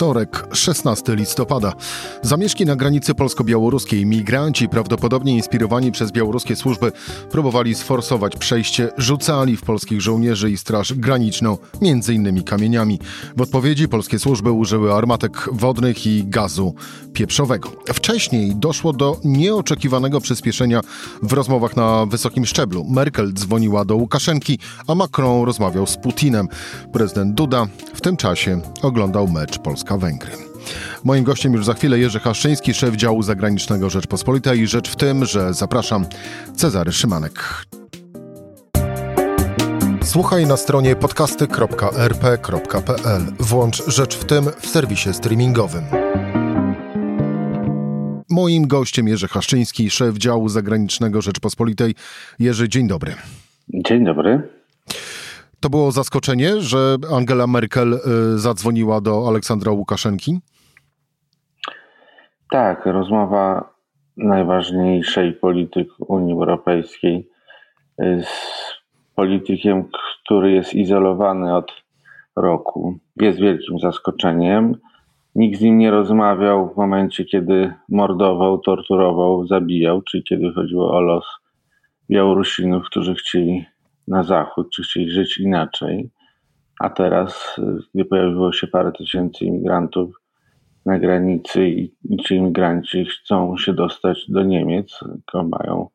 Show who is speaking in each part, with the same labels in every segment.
Speaker 1: Wtorek, 16 listopada. Zamieszki na granicy polsko-białoruskiej migranci, prawdopodobnie inspirowani przez białoruskie służby, próbowali sforsować przejście, rzucali w polskich żołnierzy i straż graniczną, między innymi kamieniami. W odpowiedzi polskie służby użyły armatek wodnych i gazu pieprzowego. Wcześniej doszło do nieoczekiwanego przyspieszenia w rozmowach na wysokim szczeblu. Merkel dzwoniła do Łukaszenki, a Macron rozmawiał z Putinem. Prezydent Duda w tym czasie oglądał mecz Polska Polska-Węgry. Moim gościem już za chwilę Jerzy Haszczyński, szef działu zagranicznego Rzeczpospolita i rzecz w tym, że zapraszam Cezary Szymanek. Słuchaj na stronie podcasty.rp.pl. Włącz Rzecz w tym w serwisie streamingowym. Moim gościem Jerzy Haszczyński, szef działu zagranicznego Rzeczpospolitej. Jerzy, dzień dobry.
Speaker 2: Dzień dobry.
Speaker 1: To było zaskoczenie, że Angela Merkel y, zadzwoniła do Aleksandra Łukaszenki?
Speaker 2: Tak, rozmowa najważniejszej polityk Unii Europejskiej y, z politykiem, który jest izolowany od roku, jest wielkim zaskoczeniem. Nikt z nim nie rozmawiał w momencie, kiedy mordował, torturował, zabijał, czyli kiedy chodziło o los Białorusinów, którzy chcieli na zachód, czy chcieli żyć inaczej. A teraz, y, gdy pojawiło się parę tysięcy imigrantów na granicy i ci imigranci chcą się dostać do Niemiec, tylko mają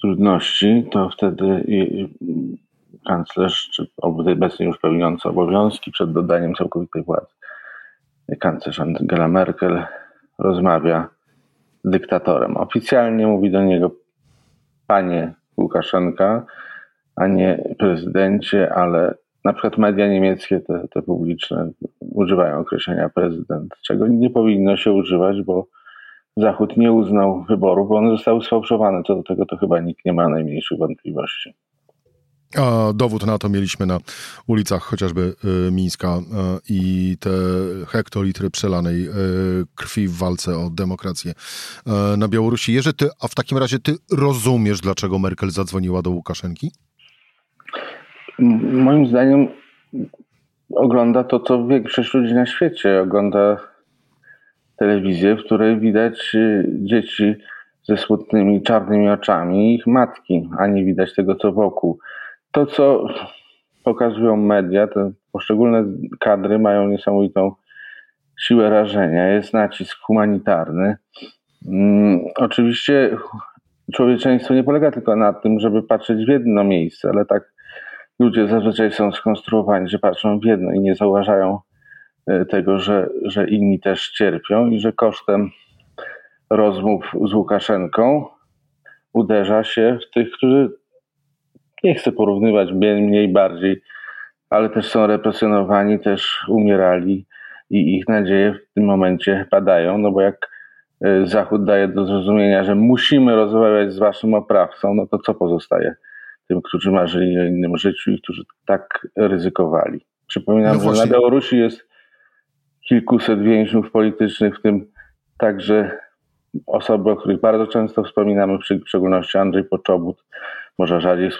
Speaker 2: trudności, to wtedy kanclerz, czy obecnie już pełniący obowiązki przed dodaniem całkowitej władzy, kanclerz Angela Merkel rozmawia z dyktatorem. Oficjalnie mówi do niego panie Łukaszenka, a nie prezydencie, ale na przykład media niemieckie, te, te publiczne, używają określenia prezydent, czego nie powinno się używać, bo Zachód nie uznał wyborów, bo one zostały sfałszowane. Co do tego to chyba nikt nie ma najmniejszych wątpliwości.
Speaker 1: A dowód na to mieliśmy na ulicach chociażby y, Mińska y, i te hektolitry przelanej y, krwi w walce o demokrację na Białorusi. Jerzy, ty, a w takim razie ty rozumiesz, dlaczego Merkel zadzwoniła do Łukaszenki?
Speaker 2: Moim zdaniem ogląda to, co większość ludzi na świecie. Ogląda telewizję, w której widać y, dzieci ze smutnymi, czarnymi oczami ich matki, a nie widać tego, co wokół. To, co pokazują media, te poszczególne kadry mają niesamowitą siłę rażenia. Jest nacisk humanitarny. Hmm, oczywiście człowieczeństwo nie polega tylko na tym, żeby patrzeć w jedno miejsce, ale tak ludzie zazwyczaj są skonstruowani, że patrzą w jedno i nie zauważają e, tego, że, że inni też cierpią i że kosztem rozmów z Łukaszenką uderza się w tych, którzy nie chcę porównywać mniej, bardziej, ale też są represjonowani, też umierali i ich nadzieje w tym momencie padają, no bo jak e, Zachód daje do zrozumienia, że musimy rozmawiać z waszym oprawcą, no to co pozostaje tym, którzy marzyli o innym życiu i którzy tak ryzykowali. Przypominam, no że na Białorusi jest kilkuset więźniów politycznych, w tym także osoby, o których bardzo często wspominamy, w szczególności Andrzej Poczobut, może rzadziej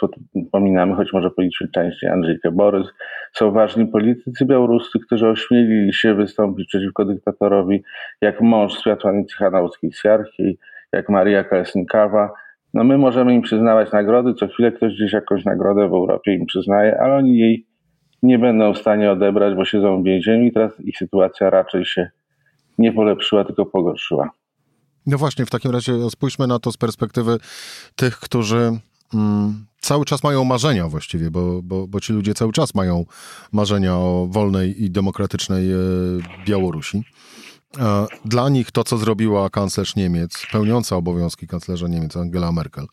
Speaker 2: wspominamy, choć może policzyć częściej Andrzejkę Borys. Są ważni politycy białoruscy, którzy ośmielili się wystąpić przeciwko dyktatorowi, jak mąż Światłany Cichanowskiej-Siarki, jak Maria Kalesnikawa, no my możemy im przyznawać nagrody, co chwilę ktoś gdzieś jakąś nagrodę w Europie im przyznaje, ale oni jej nie będą w stanie odebrać, bo siedzą w więzieniu i teraz ich sytuacja raczej się nie polepszyła, tylko pogorszyła.
Speaker 1: No właśnie, w takim razie spójrzmy na to z perspektywy tych, którzy mm, cały czas mają marzenia właściwie, bo, bo, bo ci ludzie cały czas mają marzenia o wolnej i demokratycznej e, Białorusi. Dla nich to, co zrobiła kanclerz Niemiec, pełniąca obowiązki kanclerza Niemiec, Angela Merkel,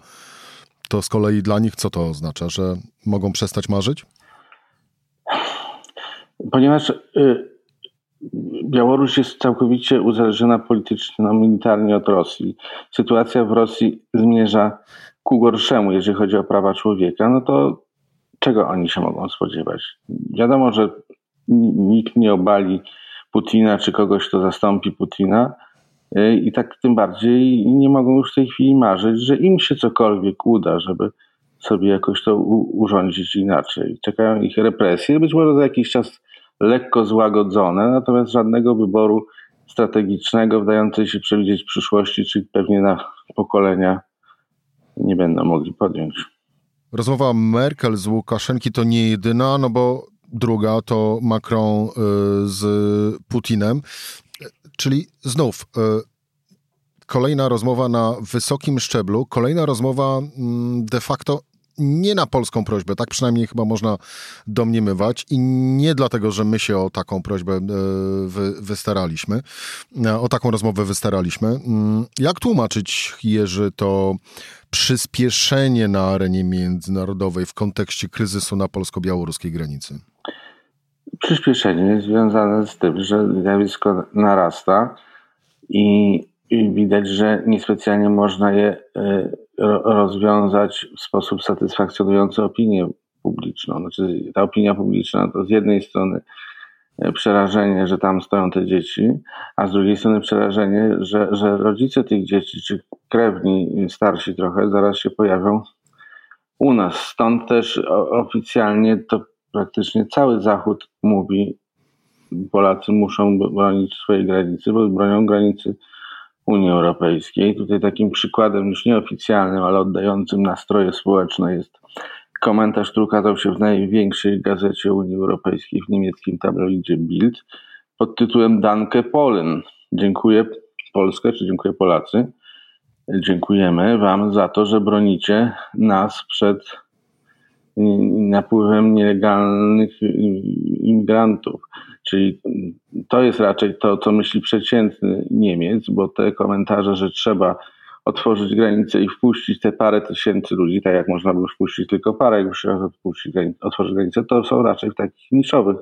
Speaker 1: to z kolei dla nich co to oznacza, że mogą przestać marzyć?
Speaker 2: Ponieważ y, Białoruś jest całkowicie uzależniona politycznie, no, militarnie od Rosji. Sytuacja w Rosji zmierza ku gorszemu, jeżeli chodzi o prawa człowieka, no to czego oni się mogą spodziewać? Wiadomo, że nikt nie obali Putina czy kogoś, kto zastąpi Putina. I tak tym bardziej nie mogą już w tej chwili marzyć, że im się cokolwiek uda, żeby sobie jakoś to urządzić inaczej. Czekają ich represje, być może za jakiś czas lekko złagodzone, natomiast żadnego wyboru strategicznego, wdającej się przewidzieć przyszłości, czyli pewnie na pokolenia nie będą mogli podjąć.
Speaker 1: Rozmowa Merkel z Łukaszenki to nie jedyna, no bo druga to Macron y, z Putinem. Czyli znów y, kolejna rozmowa na wysokim szczeblu, kolejna rozmowa mm, de facto nie na polską prośbę, tak przynajmniej chyba można domniemywać i nie dlatego, że my się o taką prośbę e, wy, wystaraliśmy, e, o taką rozmowę wystaraliśmy. Mm, jak tłumaczyć, Jerzy, to przyspieszenie na arenie międzynarodowej w kontekście kryzysu na polsko-białoruskiej granicy?
Speaker 2: Przyspieszenie jest związane z tym, że zjawisko narasta i widać, że niespecjalnie można je e, rozwiązać w sposób satysfakcjonujący opinię publiczną. Znaczy, ta opinia publiczna to z jednej strony e, przerażenie, że tam stoją te dzieci, a z drugiej strony przerażenie, że, że rodzice tych dzieci, czy krewni starsi trochę, zaraz się pojawią u nas. Stąd też oficjalnie to praktycznie cały Zachód mówi, Polacy muszą bronić swojej granicy, bo bronią granicy Unii Europejskiej. Tutaj takim przykładem już nieoficjalnym, ale oddającym nastroje społeczne jest komentarz, który ukazał się w największej gazecie Unii Europejskiej, w niemieckim tabloidzie Bild, pod tytułem Danke Polen. Dziękuję Polskę, czy dziękuję Polacy. Dziękujemy Wam za to, że bronicie nas przed napływem nielegalnych imigrantów. Czyli to jest raczej to, co myśli przeciętny Niemiec, bo te komentarze, że trzeba otworzyć granice i wpuścić te parę tysięcy ludzi, tak jak można by wpuścić tylko parę, jakby się granice, otworzyć granice, to są raczej w takich niszowych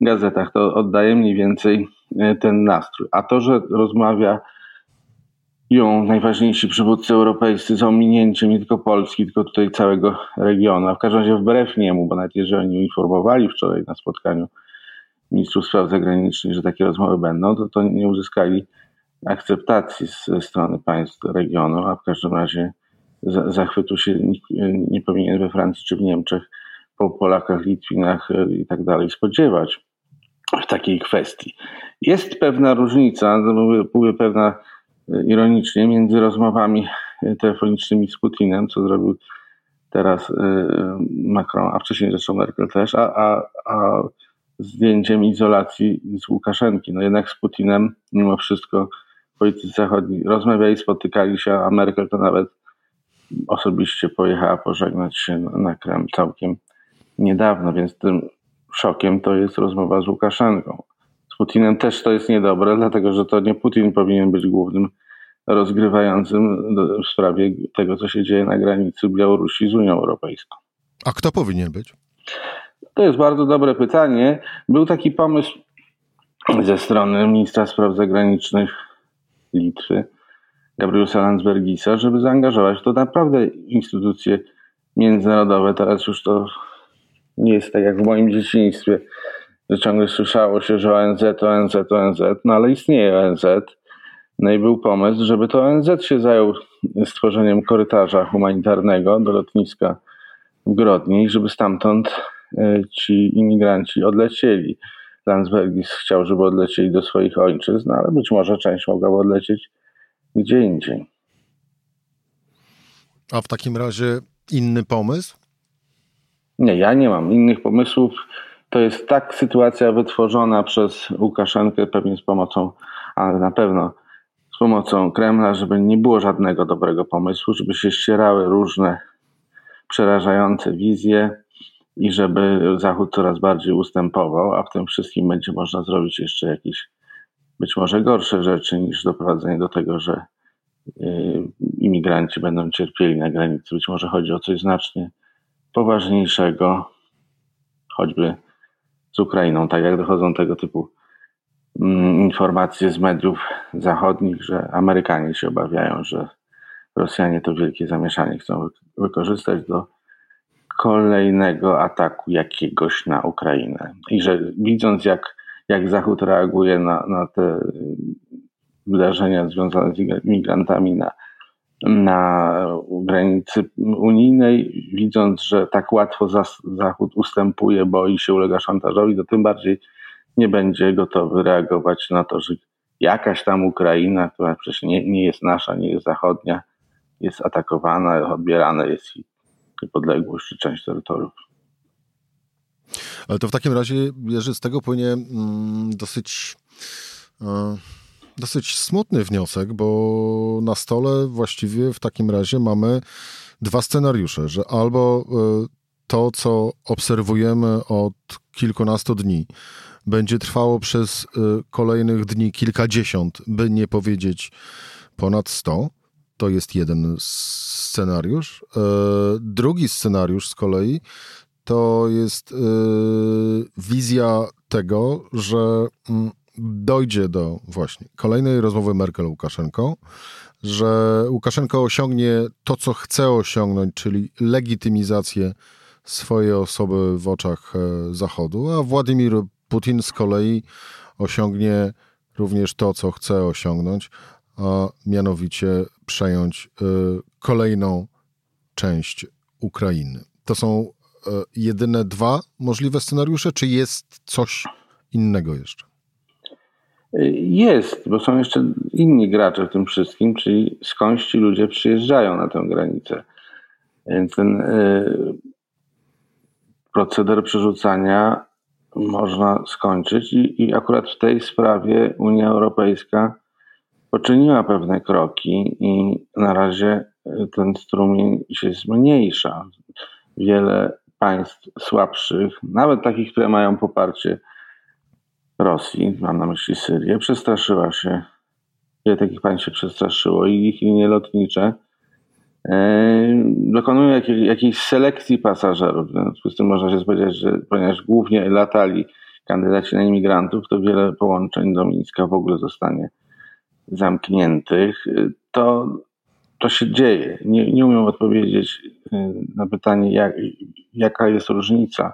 Speaker 2: gazetach. To oddaje mniej więcej e, ten nastrój. A to, że rozmawia ją najważniejsi przywódcy europejscy z ominięciem nie tylko Polski, tylko tutaj całego regionu, a w każdym razie wbrew niemu, bo nawet jeżeli oni informowali wczoraj na spotkaniu ministrów spraw zagranicznych, że takie rozmowy będą, to, to nie uzyskali akceptacji ze strony państw regionu, a w każdym razie zachwytu się nikt nie powinien we Francji czy w Niemczech po Polakach, Litwinach i tak dalej spodziewać w takiej kwestii. Jest pewna różnica, no mówię, pewna e, ironicznie, między rozmowami telefonicznymi z Putinem, co zrobił teraz e, Macron, a wcześniej zresztą Merkel też, a, a, a zdjęciem izolacji z Łukaszenki. No jednak z Putinem mimo wszystko politycy zachodni rozmawiali, spotykali się, a Merkel to nawet osobiście pojechała pożegnać się na Kreml całkiem niedawno, więc tym szokiem to jest rozmowa z Łukaszenką. Z Putinem też to jest niedobre, dlatego że to nie Putin powinien być głównym rozgrywającym w sprawie tego, co się dzieje na granicy Białorusi z Unią Europejską.
Speaker 1: A kto powinien być?
Speaker 2: To jest bardzo dobre pytanie. Był taki pomysł ze strony ministra spraw zagranicznych Litwy, Gabriela Landsbergisa, żeby zaangażować to naprawdę instytucje międzynarodowe. Teraz już to nie jest tak jak w moim dzieciństwie, że ciągle słyszało się, że ONZ, ONZ, ONZ, no ale istnieje ONZ. No i był pomysł, żeby to ONZ się zajął stworzeniem korytarza humanitarnego do lotniska w Grodni, żeby stamtąd E, ci imigranci odlecieli. Landsbergis chciał, żeby odlecieli do swoich ojczyzn, ale być może część mogłaby odlecieć gdzie indziej.
Speaker 1: A w takim razie inny pomysł?
Speaker 2: Nie, ja nie mam innych pomysłów. To jest tak sytuacja wytworzona przez Łukaszenkę, pewnie z pomocą, ale na pewno z pomocą Kremla, żeby nie było żadnego dobrego pomysłu, żeby się ścierały różne przerażające wizje, i żeby Zachód coraz bardziej ustępował, a w tym wszystkim będzie można zrobić jeszcze jakieś być może gorsze rzeczy niż doprowadzenie do tego, że y, imigranci będą cierpieli na granicy. Być może chodzi o coś znacznie poważniejszego, choćby z Ukrainą, tak jak dochodzą tego typu mm, informacje z mediów zachodnich, że Amerykanie się obawiają, że Rosjanie to wielkie zamieszanie chcą wykorzystać do kolejnego ataku jakiegoś na Ukrainę. I że widząc, jak, jak Zachód reaguje na, na te wydarzenia związane z migrantami na, na granicy unijnej, widząc, że tak łatwo Zachód ustępuje, boi się, ulega szantażowi, to tym bardziej nie będzie gotowy reagować na to, że jakaś tam Ukraina, która przecież nie, nie jest nasza, nie jest zachodnia, jest atakowana, odbierana jest jej niepodległość czy część terytoriów.
Speaker 1: Ale to w takim razie, Jerzy, z tego płynie mm, dosyć, e, dosyć smutny wniosek, bo na stole właściwie w takim razie mamy dwa scenariusze, że albo e, to, co obserwujemy od kilkunastu dni, będzie trwało przez e, kolejnych dni kilkadziesiąt, by nie powiedzieć ponad sto. To jest jeden scenariusz. Drugi scenariusz z kolei to jest wizja tego, że mm, dojdzie do właśnie kolejnej rozmowy Merkel-Łukaszenko, że Łukaszenko osiągnie to, co chce osiągnąć, czyli legitymizację swojej osoby w oczach e, Zachodu, a Władimir Putin z kolei osiągnie również to, co chce osiągnąć, a mianowicie przejąć e, kolejną część Ukrainy. To są E, jedyne dwa możliwe scenariusze, czy jest coś innego jeszcze?
Speaker 2: Jest, bo są jeszcze inni gracze w tym wszystkim, czyli skądś ci ludzie przyjeżdżają na tę granicę. Więc ten y, proceder przerzucania można skończyć i, i akurat w tej sprawie Unia Europejska poczyniła pewne kroki i na razie ten strumień się zmniejsza. Wiele państw słabszych, nawet takich, które mają poparcie Rosji, mam na myśli Syrię, przestraszyła się. Wiele takich państw się przestraszyło i ich linie lotnicze e, dokonują jakiej, jakiejś selekcji pasażerów. W związku z tym można się spodziewać, że ponieważ głównie latali kandydaci na imigrantów, to wiele połączeń do Mińska w ogóle zostanie zamkniętych. To, to się dzieje. Nie, nie umiem odpowiedzieć e, na pytanie, jak, jaka jest różnica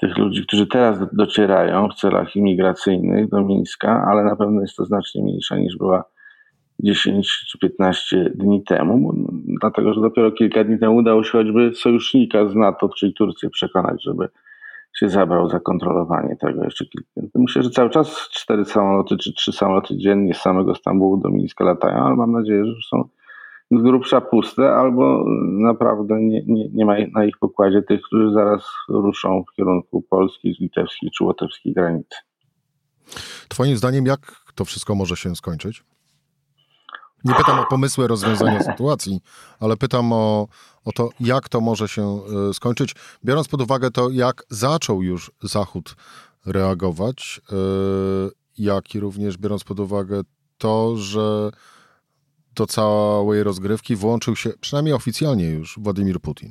Speaker 2: tych ludzi, którzy teraz docierają w celach imigracyjnych do Mińska, ale na pewno jest to znacznie mniejsza niż była 10 czy 15 dni temu, dlatego że dopiero kilka dni temu udało się choćby sojusznika z NATO, czyli Turcję, przekonać, żeby się zabrał za kontrolowanie tego jeszcze kilka. Myślę, że cały czas cztery samoloty czy trzy samoloty dziennie z samego Stambułu do Mińska latają, ale mam nadzieję, że już są z grubsza puste, albo naprawdę nie, nie, nie ma na ich pokładzie tych, którzy zaraz ruszą w kierunku polskiej, litewskiej czy łotewskiej granicy.
Speaker 1: Twoim zdaniem, jak to wszystko może się skończyć? Nie pytam o pomysły rozwiązania sytuacji, ale pytam o, o to, jak to może się e, skończyć, biorąc pod uwagę to, jak zaczął już Zachód reagować, e, jak i również biorąc pod uwagę to, że do całej rozgrywki włączył się, przynajmniej oficjalnie już, Władimir Putin?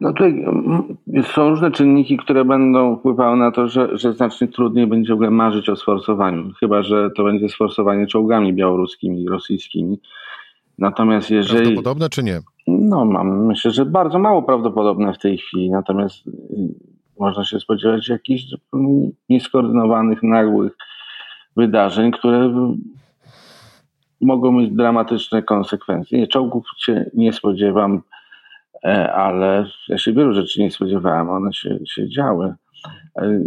Speaker 2: No tutaj mm, są różne czynniki, które będą wpływały na to, że, że znacznie trudniej będzie w ogóle marzyć o sforsowaniu. Chyba, że to będzie sforsowanie czołgami białoruskimi i rosyjskimi. Natomiast jeżeli...
Speaker 1: Prawdopodobne czy nie?
Speaker 2: No mam, myślę, że bardzo mało prawdopodobne w tej chwili. Natomiast y, można się spodziewać jakichś nieskoordynowanych, nagłych wydarzeń, które mogą mieć dramatyczne konsekwencje. Czołgów się nie spodziewam, e, ale ja się wielu rzeczy nie spodziewałem, one się, się działy. E,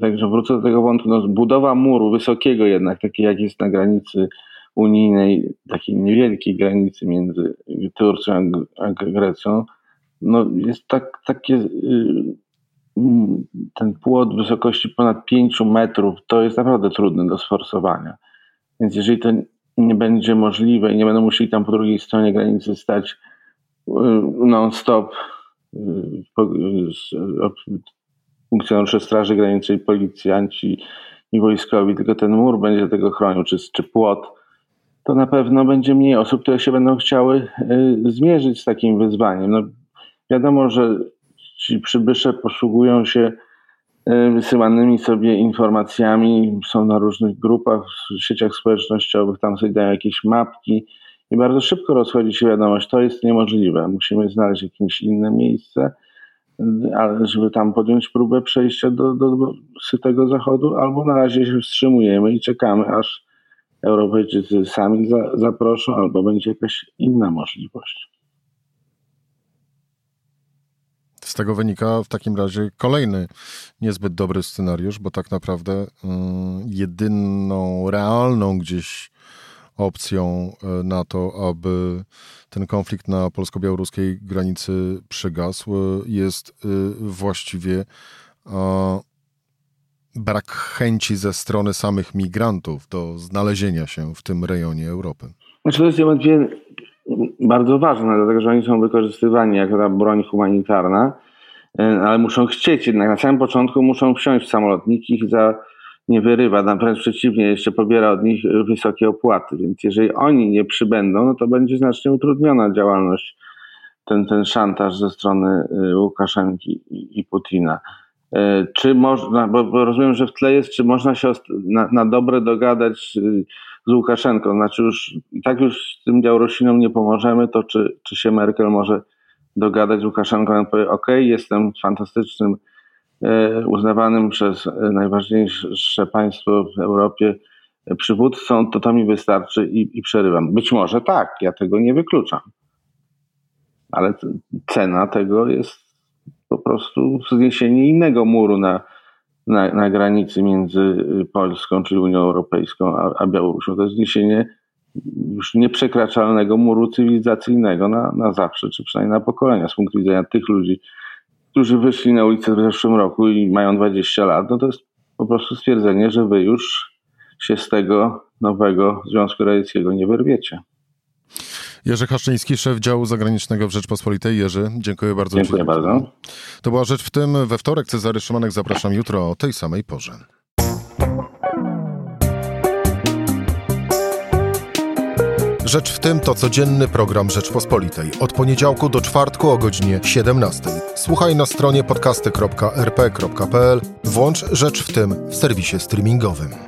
Speaker 2: także wrócę do tego wątku. No, budowa muru wysokiego jednak, takiej jak jest na granicy unijnej, takiej niewielkiej granicy między Turcją a Grecją, no jest tak, takie y, ten płot wysokości ponad 5 metrów, to jest naprawdę trudne do sforsowania. Więc jeżeli to nie będzie możliwe i nie będą musieli tam po drugiej stronie granicy stać y, non-stop y, y, funkcjonariusze Straży Granicznej, policjanci i wojskowi, tylko ten mur będzie tego chronił, czy, czy płot, to na pewno będzie mniej osób, które się będą chciały zmierzyć z takim wyzwaniem. No, wiadomo, że ci przybysze posługują się wysyłanymi sobie informacjami, są na różnych grupach, w sieciach społecznościowych, tam sobie dają jakieś mapki i bardzo szybko rozchodzi się wiadomość, to jest niemożliwe, musimy znaleźć jakieś inne miejsce, ale żeby tam podjąć próbę przejścia do, do, do sytego zachodu, albo na razie się wstrzymujemy i czekamy, aż Europejczycy sami za, zaproszą, albo będzie jakaś inna możliwość.
Speaker 1: Z tego wynika w takim razie kolejny niezbyt dobry scenariusz, bo tak naprawdę y, jedyną realną gdzieś opcją y, na to, aby ten konflikt na polsko-białoruskiej granicy przygasł, y, jest właściwie brak chęci ze strony samych migrantów do znalezienia się w tym rejonie Europy.
Speaker 2: Znaczy to jest bardzo ważne, dlatego że oni są wykorzystywani jako ta broń humanitarna, e, ale muszą chcieć jednak. Na samym początku muszą wsiąść w samolot. Nikt ich za nie wyrywa, wręcz przeciwnie, jeszcze pobiera od nich wysokie opłaty. Więc jeżeli oni nie przybędą, no to będzie znacznie utrudniona działalność, ten, ten szantaż ze strony e, Łukaszenki i, i Putina. E, czy można, bo, rozumiem, że w tle jest, czy można się na, na dobre dogadać z Łukaszenką, znaczy już tak już tym Białorusinom nie pomożemy, to czy, czy się Merkel może dogadać z Łukaszenką, on powie, ok, jestem fantastycznym, e, uznawanym przez najważniejsze państwo w Europie przywódcą, to to mi wystarczy i, i przerywam. Być może tak, ja tego nie wykluczam. Ale cena tego jest po prostu zniesienie innego muru na, na, na granicy między y, Polską, czyli Unią Europejską, a, a Białorusią. To jest zniesienie już nieprzekraczalnego muru cywilizacyjnego na, na zawsze, czy przynajmniej na pokolenia. Z punktu widzenia tych ludzi, którzy wyszli na ulicę w zeszłym roku i mają 20 lat, no to jest po prostu stwierdzenie, że wy już się z tego nowego Związku Radzieckiego nie wyrwiecie.
Speaker 1: Jerzy Haszczyński, szef działu zagranicznego w Rzeczpospolitej. Jerzy, dziękuję bardzo.
Speaker 2: Dziękuję bardzo.
Speaker 1: To była rzecz w tym. We wtorek Cezary Szymanek zapraszam jutro o tej samej porze. Rzecz w tym to codzienny program Rzeczpospolitej. Od poniedziałku do czwartku o godzinie 17. Słuchaj na stronie podcasty.rp.pl. Włącz Rzecz w tym w serwisie streamingowym.